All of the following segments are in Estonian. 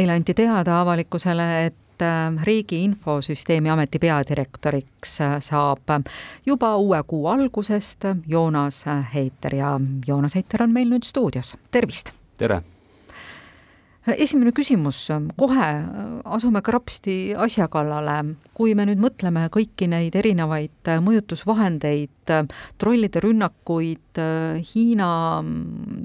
eile anti teada avalikkusele, et äh, Riigi Infosüsteemi Ameti peadirektoriks äh, saab juba uue kuu algusest Joonas Heiter ja Joonas Heiter on meil nüüd stuudios, tervist! tere! Esimene küsimus, kohe asume krapsti asja kallale. kui me nüüd mõtleme kõiki neid erinevaid mõjutusvahendeid, trollide rünnakuid, Hiina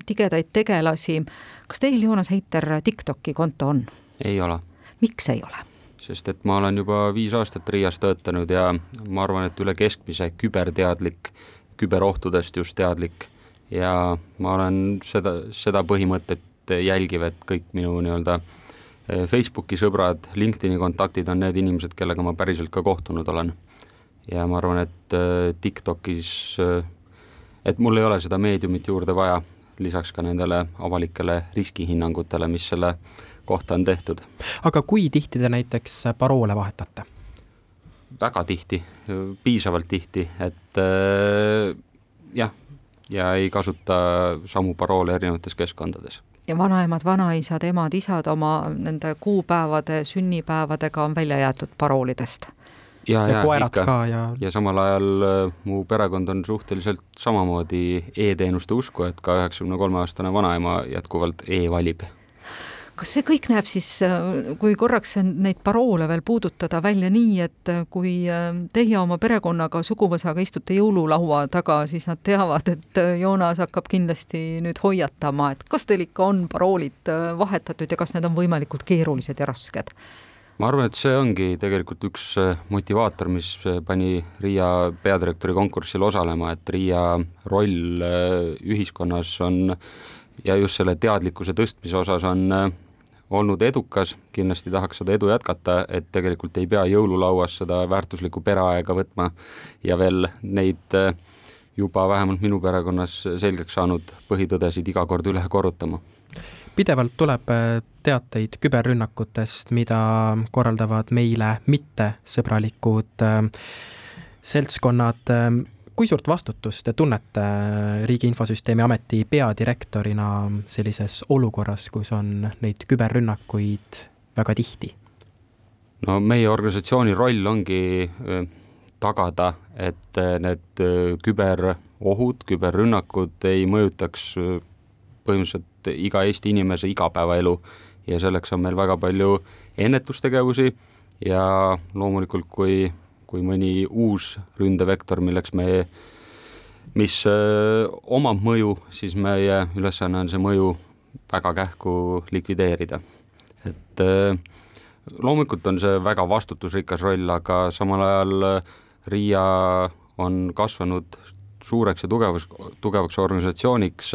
tigedaid tegelasi, kas teil, Joonas Heiter, TikToki konto on? ei ole. miks ei ole? sest et ma olen juba viis aastat Riias töötanud ja ma arvan, et üle keskmise küberteadlik, küberohtudest just teadlik ja ma olen seda, seda põhimõtet jälgivad kõik minu nii-öelda eh, Facebooki sõbrad, LinkedIni kontaktid on need inimesed, kellega ma päriselt ka kohtunud olen. ja ma arvan, et eh, TikTokis, eh, et mul ei ole seda meediumit juurde vaja, lisaks ka nendele avalikele riskihinnangutele, mis selle kohta on tehtud. aga kui tihti te näiteks paroole vahetate? väga tihti, piisavalt tihti, et äh, jah, ja ei kasuta samu paroole erinevates keskkondades vanaemad, vanaisad, emad, isad oma nende kuupäevade, sünnipäevadega on välja jäetud paroolidest. ja, ja, ja ikka. ka ja. ja samal ajal äh, mu perekond on suhteliselt samamoodi e-teenuste usku, et ka üheksakümne kolme aastane vanaema jätkuvalt e-valib kas see kõik näeb siis, äh, kui korraks neid paroole veel puudutada, välja nii, et äh, kui äh, teie oma perekonnaga, suguvõsaga istute jõululaua taga, siis nad teavad, et Joonas hakkab kindlasti nüüd hoiatama, et kas teil ikka on paroolid vahetatud ja kas need on võimalikult keerulised ja rasked? ma arvan, et see ongi tegelikult üks motivaator, mis pani Riia peadirektori konkursil osalema, et Riia roll ühiskonnas on ja just selle teadlikkuse tõstmise osas on olnud edukas, kindlasti tahaks seda edu jätkata, et tegelikult ei pea jõululauas seda väärtuslikku pereaega võtma ja veel neid eh, juba vähemalt minu perekonnas selgeks saanud põhitõdesid iga kord üle korrutama. pidevalt tuleb eh, teateid küberrünnakutest, mida korraldavad meile mittesõbralikud eh, seltskonnad kui suurt vastutust te tunnete Riigi Infosüsteemi Ameti peadirektorina sellises olukorras, kus on neid küberrünnakuid väga tihti? no meie organisatsiooni roll ongi tagada, et need küberohud, küberrünnakud ei mõjutaks põhimõtteliselt iga Eesti inimese igapäevaelu ja selleks on meil väga palju ennetustegevusi ja loomulikult, kui kui mõni uus ründevektor, milleks me, mis öö, omab mõju, siis meie ülesanne on see mõju väga kähku likvideerida. et öö, loomulikult on see väga vastutusrikas roll, aga samal ajal Riia on kasvanud suureks ja tugevaks, tugevaks organisatsiooniks,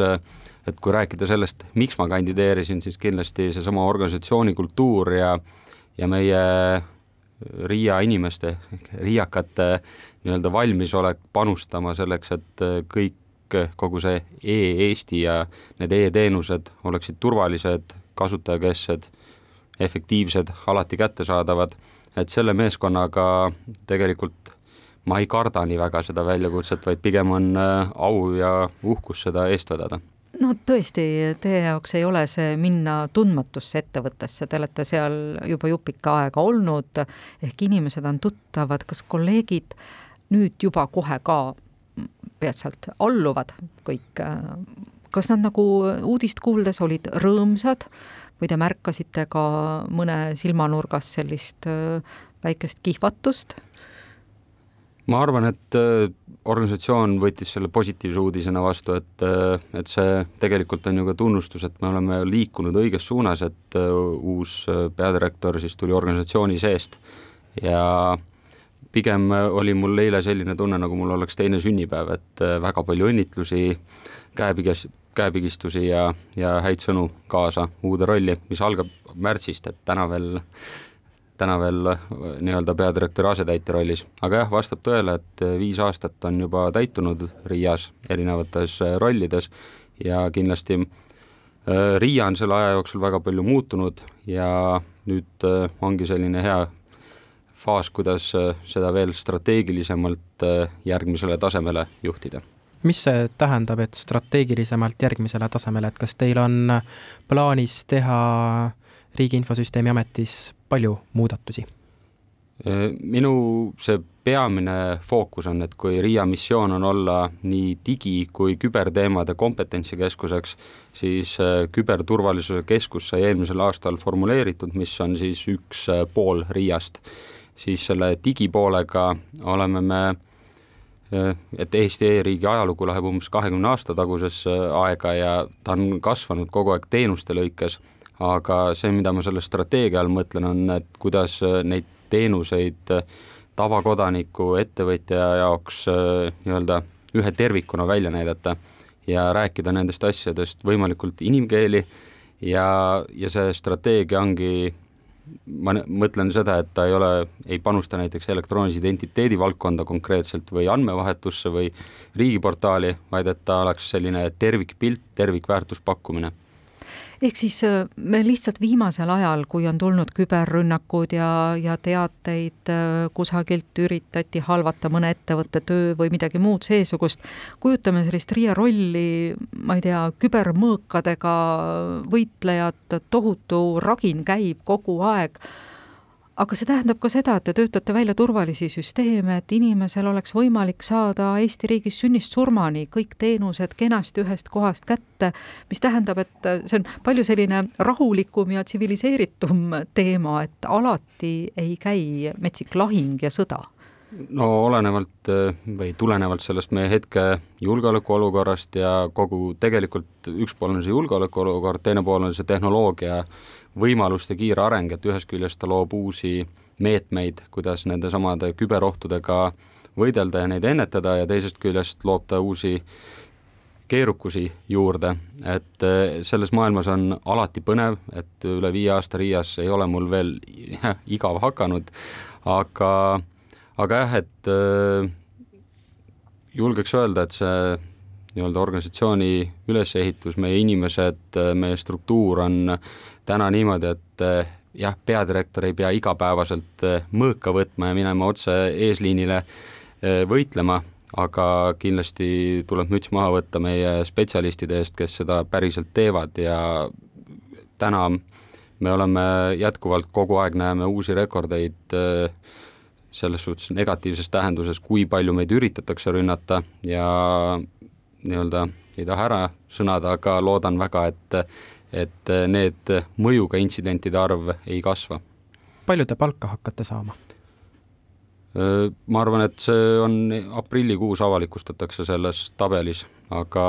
et kui rääkida sellest, miks ma kandideerisin, siis kindlasti seesama organisatsiooni kultuur ja ja meie Riia inimeste, riiakate nii-öelda valmisolek panustama selleks, et kõik, kogu see e-Eesti ja need e-teenused oleksid turvalised, kasutajakesksed, efektiivsed, alati kättesaadavad, et selle meeskonnaga tegelikult ma ei karda nii väga seda väljakutset, vaid pigem on au ja uhkus seda eest vedada no tõesti, teie jaoks ei ole see minna tundmatusse ettevõttesse, te olete seal juba jupika aega olnud, ehk inimesed on tuttavad, kas kolleegid nüüd juba kohe ka peatselt alluvad? Kõik, kas nad nagu uudist kuuldes olid rõõmsad või te märkasite ka mõne silmanurgas sellist väikest kihvatust? Ma arvan, et äh, organisatsioon võttis selle positiivse uudisena vastu, et, äh, et see tegelikult on ju ka tunnustus, et me oleme liikunud õiges suunas, et äh, uus peadirektor siis tuli organisatsiooni seest. Ja pigem oli mul eile selline tunne, nagu mul oleks teine sünnipäev, et väga palju õnnitlusi, käepiges, käepigistusi ja, ja häid sõnu kaasa uude rolli, mis algab märtsist, et täna veel täna veel äh, nii-öelda peadirektori asetäitja rollis, aga jah, vastab tõele, et äh, viis aastat on juba täitunud Riias erinevates äh, rollides ja kindlasti Riia on selle aja jooksul väga palju muutunud ja nüüd ongi selline hea faas, kuidas seda veel strateegilisemalt järgmisele tasemele juhtida. Mis see tähendab, et strateegilisemalt järgmisele tasemele, et kas teil on plaanis teha Riigi Infosüsteemi Ametis palju muudatusi? minu see peamine fookus on, et kui RIA missioon on olla nii digi- kui küberteemade kompetentsikeskuseks, siis äh, küberturvalisuse keskus sai eelmisel aastal formuleeritud, mis on siis üks äh, pool RIA-st. siis selle digipoolega oleme me äh, et Eesti e-riigi ajalugu läheb umbes kahekümne aasta tagusesse aega ja ta on kasvanud kogu aeg teenuste lõikes, aga see, mida ma selle strateegia all mõtlen, on, et kuidas neid teenuseid tavakodaniku, ettevõtja jaoks äh, nii-öelda ühe tervikuna välja näidata ja rääkida nendest asjadest võimalikult inimkeeli. Ja, ja see strateegia ongi, ma mõtlen seda, et ta ei ole, ei panusta näiteks elektroonilise identiteedi valdkonda konkreetselt või andmevahetusse või riigiportaali, vaid et ta oleks selline tervikpilt, tervikväärtuspakkumine ehk siis äh, me lihtsalt viimasel ajal, kui on tulnud küberrünnakud ja, ja teateid äh, kusagilt üritati halvata mõne ettevõtte töö või midagi muud seesugust, kujutame sellist Riia rolli, ma ei tea, kübermõõkadega võitlejat, tohutu ragin käib kogu aeg aga see tähendab ka seda, et te töötate välja turvalisi süsteeme, et inimesel oleks võimalik saada Eesti riigis sünnist surmani kõik teenused kenasti ühest kohast kätte, mis tähendab, et see on palju selline rahulikum ja tsiviliseeritum teema, et alati ei käi metsik lahing ja sõda no olenevalt või tulenevalt sellest meie hetke julgeolekuolukorrast ja kogu tegelikult üks pool on see julgeolekuolukord, teine pool on see tehnoloogia võimaluste kiire areng, et ühest küljest ta loob uusi meetmeid, kuidas nendesamade küberohtudega võidelda ja neid ennetada ja teisest küljest loob ta uusi keerukusi juurde, et eh, selles maailmas on alati põnev, et üle viie aasta Riias ei ole mul veel igav hakanud, aga, aga jah, et äh, julgeks öelda, et see nii-öelda organisatsiooni ülesehitus, meie inimesed, meie struktuur on täna niimoodi, et jah, peadirektor ei pea igapäevaselt mõõka võtma ja minema otse eesliinile võitlema, aga kindlasti tuleb müts maha võtta meie spetsialistide eest, kes seda päriselt teevad ja täna me oleme jätkuvalt kogu aeg näeme uusi rekordeid selles suhtes negatiivses tähenduses, kui palju meid üritatakse rünnata ja nii-öelda ei taha ära sõnada, aga loodan väga, et et need mõjuga intsidentide arv ei kasva. palju te palka hakkate saama? Ma arvan, et see on aprillikuus avalikustatakse selles tabelis, aga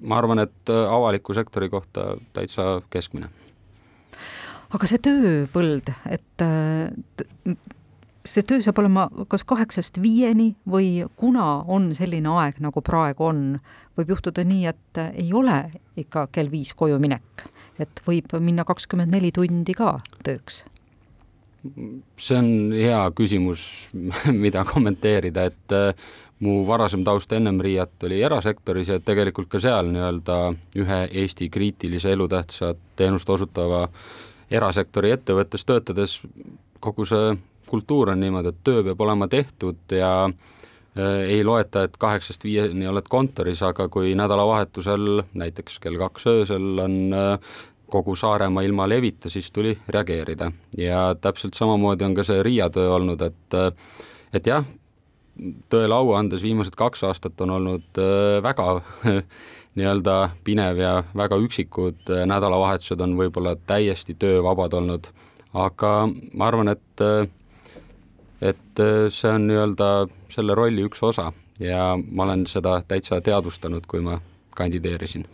ma arvan, et avaliku sektori kohta täitsa keskmine. Aga see tööpõld, et see töö saab olema kas kaheksast viieni või kuna on selline aeg, nagu praegu on, võib juhtuda nii, et ei ole ikka kell viis koju minek, et võib minna kakskümmend neli tundi ka tööks? see on hea küsimus, mida kommenteerida, et äh, mu varasem taust ennem Riiat oli erasektoris ja tegelikult ka seal nii-öelda ühe Eesti kriitilise elutähtsa teenust osutava erasektori ettevõttes töötades kogu see kultuur on niimoodi, et töö peab olema tehtud ja äh, ei loeta, et kaheksast viieni oled kontoris, aga kui nädalavahetusel, näiteks kell kaks öösel on äh, kogu Saaremaa ilma levita, siis tuli reageerida. ja täpselt samamoodi on ka see Riia töö olnud, et äh, et jah, tõele au andes viimased kaks aastat on olnud väga nii-öelda pinev ja väga üksikud nädalavahetused on võib-olla täiesti töövabad olnud, aga ma arvan, et et äh, see on nii-öelda selle rolli üks osa ja ma olen seda täitsa teadvustanud, kui ma kandideerisin.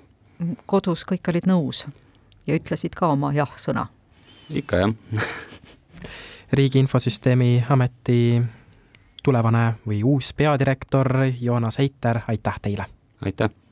kodus kõik olid nõus ja ütlesid ka oma jah-sõna? ikka jah riigi Infosüsteemi Ameti tulevane või uus peadirektor Joonas Heiter, aitäh teile! aitäh!